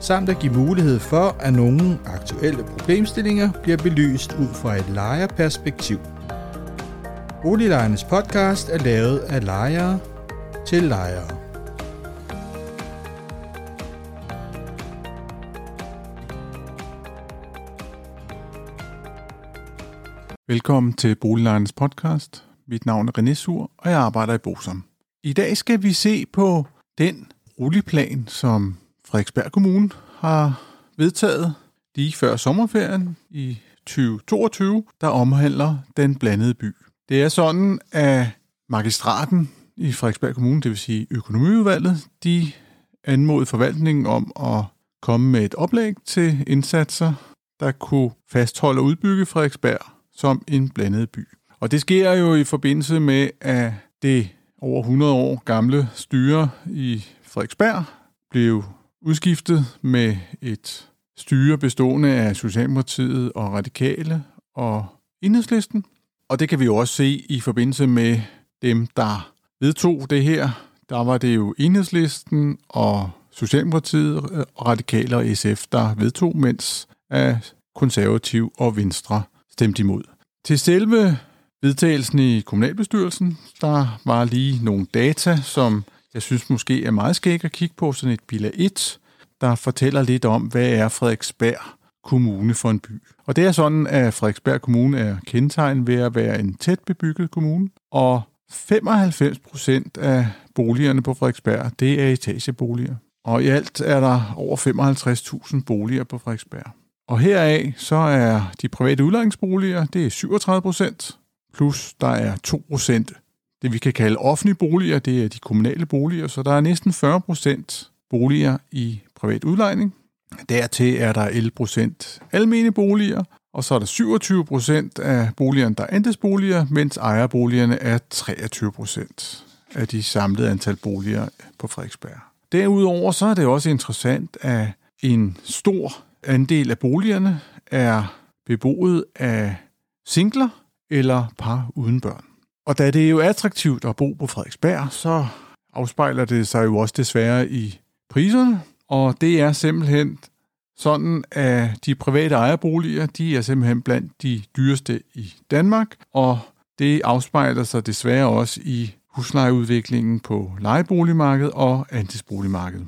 samt at give mulighed for, at nogle aktuelle problemstillinger bliver belyst ud fra et lejerperspektiv. Boliglejernes podcast er lavet af lejere til lejere. Velkommen til Boliglejernes podcast. Mit navn er René Sur, og jeg arbejder i Bosom. I dag skal vi se på den rulleplan, som Frederiksberg Kommune har vedtaget lige før sommerferien i 2022, der omhandler den blandede by. Det er sådan, at magistraten i Frederiksberg Kommune, det vil sige økonomiudvalget, de anmodede forvaltningen om at komme med et oplæg til indsatser, der kunne fastholde og udbygge Frederiksberg som en blandet by. Og det sker jo i forbindelse med, at det over 100 år gamle styre i Frederiksberg blev udskiftet med et styre bestående af Socialdemokratiet og Radikale og Enhedslisten. Og det kan vi jo også se i forbindelse med dem, der vedtog det her. Der var det jo Enhedslisten og Socialdemokratiet og Radikale og SF, der vedtog, mens af konservativ og Venstre stemte imod. Til selve vedtagelsen i kommunalbestyrelsen, der var lige nogle data, som jeg synes måske er meget skæg at kigge på, sådan et bilag 1, der fortæller lidt om, hvad er Frederiksberg Kommune for en by. Og det er sådan, at Frederiksberg Kommune er kendetegnet ved at være en tæt bebygget kommune, og 95 procent af boligerne på Frederiksberg, det er etageboliger. Og i alt er der over 55.000 boliger på Frederiksberg. Og heraf så er de private udlejningsboliger, det er 37 procent, plus der er 2 procent det, vi kan kalde offentlige boliger, det er de kommunale boliger, så der er næsten 40 procent boliger i privat udlejning. Dertil er der 11 procent almene boliger, og så er der 27 procent af boligerne, der er andelsboliger, mens ejerboligerne er 23 procent af de samlede antal boliger på Frederiksberg. Derudover så er det også interessant, at en stor andel af boligerne er beboet af singler eller par uden børn. Og da det er jo attraktivt at bo på Frederiksberg, så afspejler det sig jo også desværre i priserne. Og det er simpelthen sådan, at de private ejerboliger, de er simpelthen blandt de dyreste i Danmark, og det afspejler sig desværre også i huslejeudviklingen på lejeboligmarkedet og andelsboligmarkedet.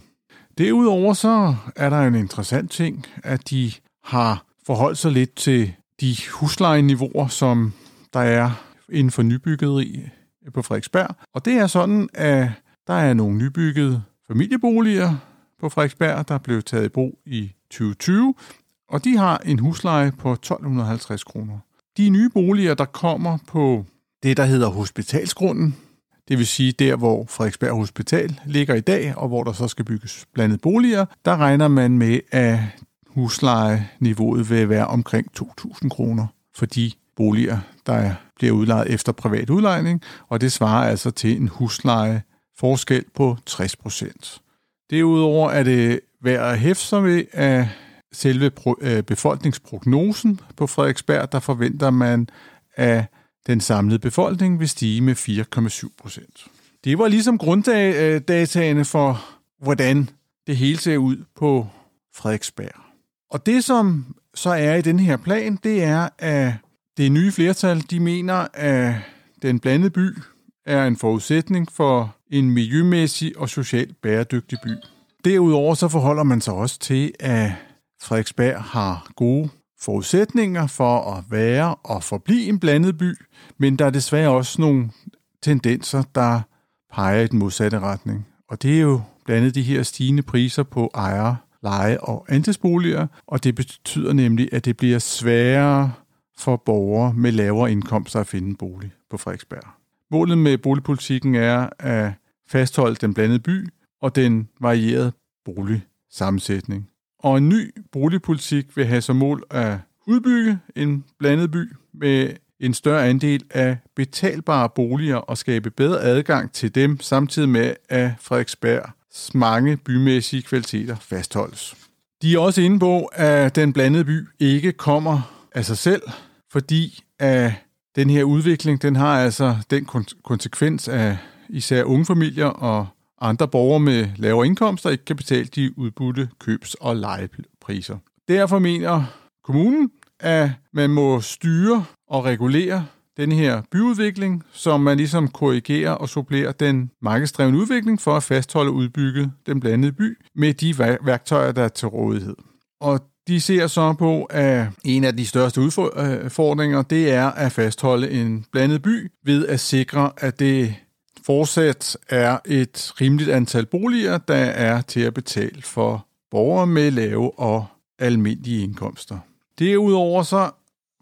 Derudover så er der en interessant ting, at de har forholdt sig lidt til de huslejeniveauer, som der er inden for nybyggeri på Frederiksberg. Og det er sådan, at der er nogle nybyggede familieboliger på Frederiksberg, der blev taget i brug i 2020, og de har en husleje på 1250 kroner. De nye boliger, der kommer på det, der hedder hospitalsgrunden, det vil sige der, hvor Frederiksberg Hospital ligger i dag, og hvor der så skal bygges blandet boliger, der regner man med, at huslejeniveauet vil være omkring 2.000 kroner for de boliger, der bliver udlejet efter privat udlejning, og det svarer altså til en husleje forskel på 60 procent. Derudover er det værd at hæfte sig ved, at selve øh, befolkningsprognosen på Frederiksberg, der forventer man, at den samlede befolkning vil stige med 4,7 procent. Det var ligesom grunddataene for, hvordan det hele ser ud på Frederiksberg. Og det, som så er i den her plan, det er, at det nye flertal de mener, at den blandede by er en forudsætning for en miljømæssig og socialt bæredygtig by. Derudover så forholder man sig også til, at Frederiksberg har gode forudsætninger for at være og forblive en blandet by, men der er desværre også nogle tendenser, der peger i den modsatte retning. Og det er jo blandt andet de her stigende priser på ejer, leje og andelsboliger, og det betyder nemlig, at det bliver sværere for borgere med lavere indkomster at finde en bolig på Frederiksberg. Målet med boligpolitikken er at fastholde den blandede by og den varierede boligsammensætning. og en ny boligpolitik vil have som mål at udbygge en blandet by med en større andel af betalbare boliger og skabe bedre adgang til dem, samtidig med at Frederiksbergs mange bymæssige kvaliteter fastholdes. De er også inde på, at den blandede by ikke kommer af sig selv, fordi at den her udvikling, den har altså den konsekvens af især unge familier og andre borgere med lavere indkomster ikke kan betale de udbudte købs- og lejepriser. Derfor mener kommunen, at man må styre og regulere den her byudvikling, som man ligesom korrigerer og supplerer den markedsdrevne udvikling for at fastholde udbygget den blandede by med de værktøjer, der er til rådighed. Og de ser så på, at en af de største udfordringer, øh, det er at fastholde en blandet by ved at sikre, at det fortsat er et rimeligt antal boliger, der er til at betale for borgere med lave og almindelige indkomster. Derudover så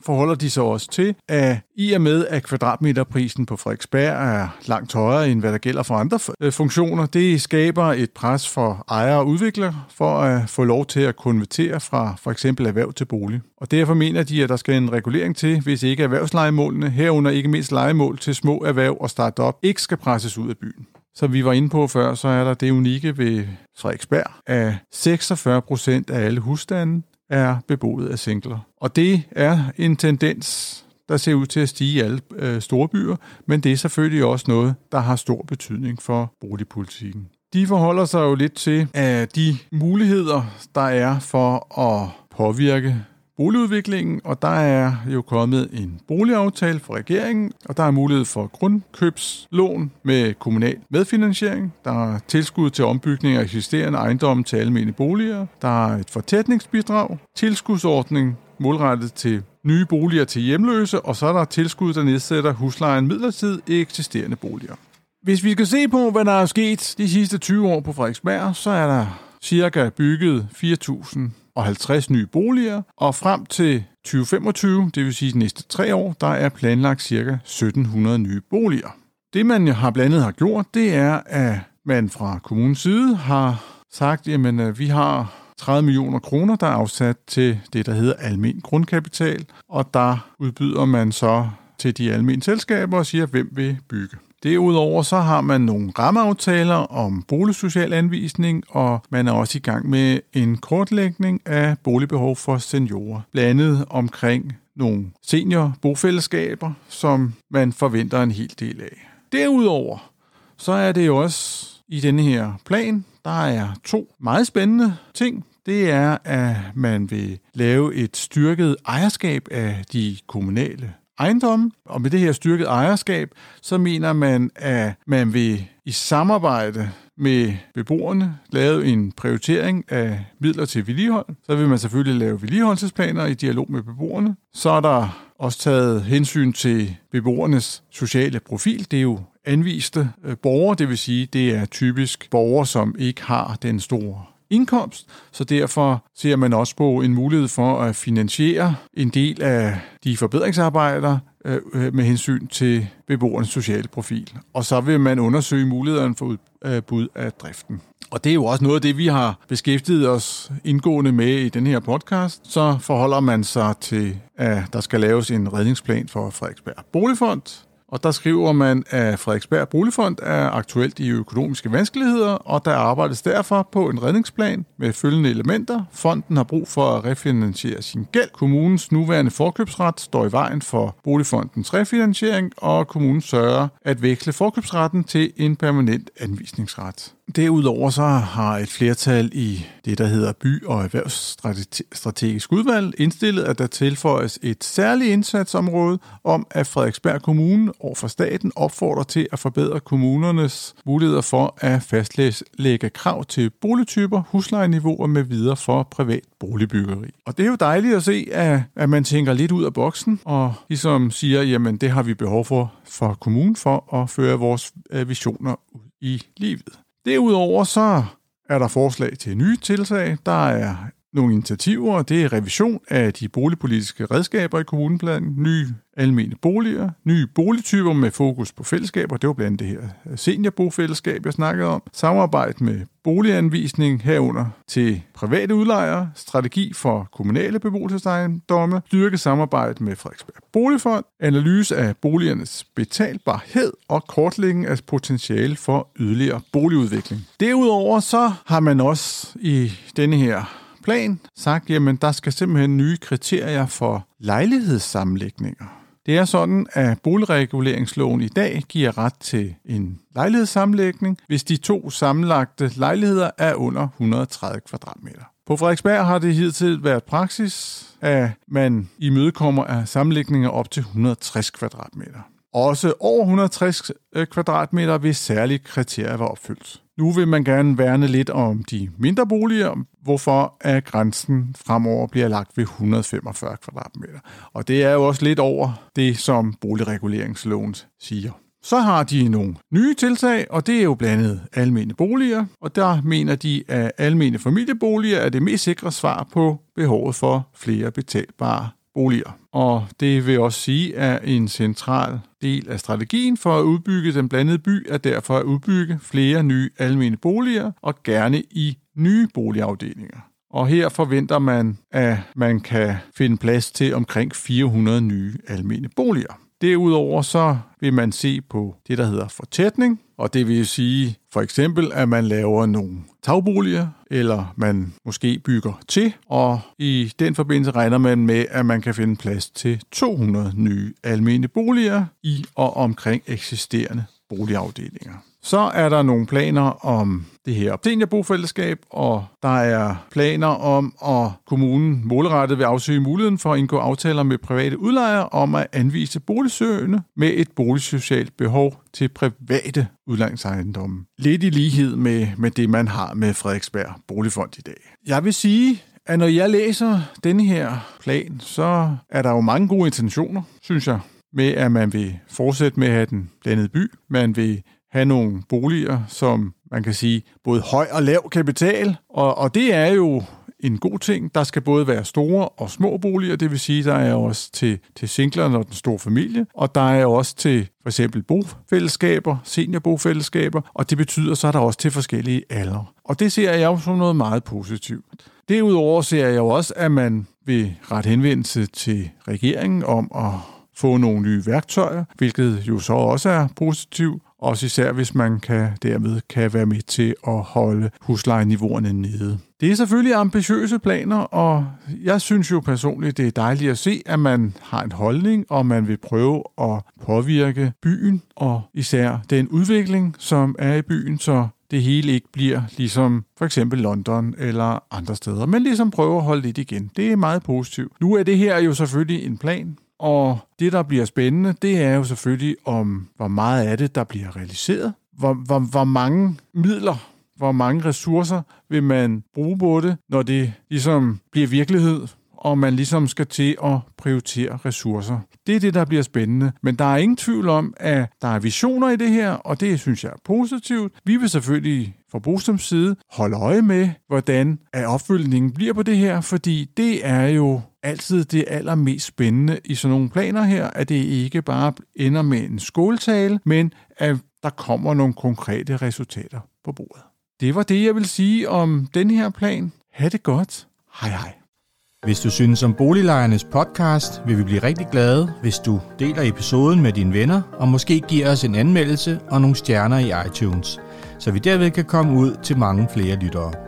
forholder de sig også til, at i og med, at kvadratmeterprisen på Frederiksberg er langt højere, end hvad der gælder for andre øh, funktioner, det skaber et pres for ejere og udviklere for at få lov til at konvertere fra for eksempel erhverv til bolig. Og derfor mener de, at der skal en regulering til, hvis ikke erhvervslejemålene, herunder ikke mindst lejemål til små erhverv og start-up, ikke skal presses ud af byen. Som vi var inde på før, så er der det unikke ved Frederiksberg, at 46 procent af alle husstande er beboet af singler. Og det er en tendens, der ser ud til at stige i alle øh, store byer, men det er selvfølgelig også noget, der har stor betydning for boligpolitikken. De forholder sig jo lidt til, at de muligheder, der er for at påvirke boligudviklingen, og der er jo kommet en boligaftale fra regeringen, og der er mulighed for grundkøbslån med kommunal medfinansiering. Der er tilskud til ombygning af eksisterende ejendomme til almene boliger. Der er et fortætningsbidrag, tilskudsordning målrettet til nye boliger til hjemløse, og så er der tilskud, der nedsætter huslejen midlertidigt i eksisterende boliger. Hvis vi skal se på, hvad der er sket de sidste 20 år på Frederiksberg, så er der cirka bygget 4.000 og 50 nye boliger, og frem til 2025, det vil sige de næste tre år, der er planlagt ca. 1700 nye boliger. Det man har blandet har gjort, det er, at man fra kommunens side har sagt, at øh, vi har 30 millioner kroner, der er afsat til det, der hedder almen grundkapital, og der udbyder man så til de almindelige selskaber og siger, hvem vil bygge. Derudover så har man nogle rammeaftaler om boligsocial anvisning, og man er også i gang med en kortlægning af boligbehov for seniorer, blandet omkring nogle seniorbofællesskaber, som man forventer en hel del af. Derudover så er det jo også i denne her plan, der er to meget spændende ting. Det er, at man vil lave et styrket ejerskab af de kommunale ejendomme. Og med det her styrket ejerskab, så mener man, at man vil i samarbejde med beboerne lave en prioritering af midler til vedligehold. Så vil man selvfølgelig lave vedligeholdelsesplaner i dialog med beboerne. Så er der også taget hensyn til beboernes sociale profil. Det er jo anviste øh, borgere, det vil sige, det er typisk borgere, som ikke har den store indkomst, så derfor ser man også på en mulighed for at finansiere en del af de forbedringsarbejder øh, øh, med hensyn til beboernes sociale profil. Og så vil man undersøge mulighederne for udbud øh, af driften. Og det er jo også noget af det, vi har beskæftiget os indgående med i den her podcast. Så forholder man sig til, at der skal laves en redningsplan for Frederiksberg Boligfond, og der skriver man, at Frederiksberg Boligfond er aktuelt i økonomiske vanskeligheder, og der arbejdes derfor på en redningsplan med følgende elementer. Fonden har brug for at refinansiere sin gæld. Kommunens nuværende forkøbsret står i vejen for Boligfondens refinansiering, og kommunen sørger at veksle forkøbsretten til en permanent anvisningsret. Derudover så har et flertal i det, der hedder By- og Erhvervsstrategisk Udvalg indstillet, at der tilføjes et særligt indsatsområde om, at Frederiksberg Kommune over for staten opfordrer til at forbedre kommunernes muligheder for at fastlægge krav til boligtyper, huslejeniveauer med videre for privat boligbyggeri. Og det er jo dejligt at se, at, at man tænker lidt ud af boksen og ligesom siger, jamen det har vi behov for for kommunen for at føre vores øh, visioner ud i livet. Derudover så er der forslag til nye tiltag. Der er nogle initiativer. Det er revision af de boligpolitiske redskaber i kommuneplanen, nye almene boliger, nye boligtyper med fokus på fællesskaber, det var blandt det her øh, seniorbofællesskab, jeg snakkede om, samarbejde med boliganvisning herunder til private udlejere, strategi for kommunale beboelsesejendomme, styrke samarbejde med Frederiksberg Boligfond, analyse af boligernes betalbarhed og kortlægning af potentiale for yderligere boligudvikling. Derudover så har man også i denne her plan sagt, jamen der skal simpelthen nye kriterier for lejlighedssammenlægninger. Det er sådan, at boligreguleringsloven i dag giver ret til en lejlighedssammenlægning, hvis de to sammenlagte lejligheder er under 130 kvadratmeter. På Frederiksberg har det hidtil været praksis, at man imødekommer af sammenlægninger op til 160 kvadratmeter. Også over 160 øh, kvadratmeter, hvis særlige kriterier var opfyldt. Nu vil man gerne værne lidt om de mindre boliger, hvorfor er grænsen fremover bliver lagt ved 145 kvadratmeter. Og det er jo også lidt over det, som boligreguleringsloven siger. Så har de nogle nye tiltag, og det er jo blandet almene boliger, og der mener de, at almene familieboliger er det mest sikre svar på behovet for flere betalbare boliger. Og det vil også sige, at en central del af strategien for at udbygge den blandede by er derfor at udbygge flere nye almene boliger og gerne i nye boligafdelinger. Og her forventer man, at man kan finde plads til omkring 400 nye almene boliger. Derudover så vil man se på det, der hedder fortætning, og det vil sige for eksempel, at man laver nogle tagboliger, eller man måske bygger til, og i den forbindelse regner man med, at man kan finde plads til 200 nye almene boliger i og omkring eksisterende boligafdelinger. Så er der nogle planer om det her seniorbofællesskab, og der er planer om, at kommunen målrettet vil afsøge muligheden for at indgå aftaler med private udlejere om at anvise boligsøgende med et boligsocialt behov til private udlejningsejendomme. Lidt i lighed med, med det, man har med Frederiksberg Boligfond i dag. Jeg vil sige, at når jeg læser denne her plan, så er der jo mange gode intentioner, synes jeg, med at man vil fortsætte med at have den blandede by. Man vil have nogle boliger, som man kan sige både høj og lav kapital, og, og det er jo en god ting. Der skal både være store og små boliger, det vil sige, der er også til, til singlerne og den store familie, og der er også til for eksempel bofællesskaber, seniorbofællesskaber, og det betyder så er der også til forskellige aldre. Og det ser jeg jo som noget meget positivt. Derudover ser jeg jo også, at man vil ret henvendelse til regeringen om at få nogle nye værktøjer, hvilket jo så også er positivt, også især hvis man kan dermed kan være med til at holde huslejeniveauerne nede. Det er selvfølgelig ambitiøse planer, og jeg synes jo personligt, det er dejligt at se, at man har en holdning, og man vil prøve at påvirke byen, og især den udvikling, som er i byen, så det hele ikke bliver ligesom for eksempel London eller andre steder, men ligesom prøve at holde lidt igen. Det er meget positivt. Nu er det her jo selvfølgelig en plan, og det, der bliver spændende, det er jo selvfølgelig om, hvor meget af det, der bliver realiseret. Hvor, hvor, hvor mange midler, hvor mange ressourcer vil man bruge på det, når det ligesom bliver virkelighed, og man ligesom skal til at prioritere ressourcer. Det er det, der bliver spændende. Men der er ingen tvivl om, at der er visioner i det her, og det synes jeg er positivt. Vi vil selvfølgelig fra Bostrøms side holde øje med, hvordan opfølgningen bliver på det her, fordi det er jo altid det allermest spændende i sådan nogle planer her, at det ikke bare ender med en skoletale, men at der kommer nogle konkrete resultater på bordet. Det var det, jeg vil sige om den her plan. Ha' det godt. Hej hej. Hvis du synes om Boliglejernes podcast, vil vi blive rigtig glade, hvis du deler episoden med dine venner, og måske giver os en anmeldelse og nogle stjerner i iTunes, så vi derved kan komme ud til mange flere lyttere.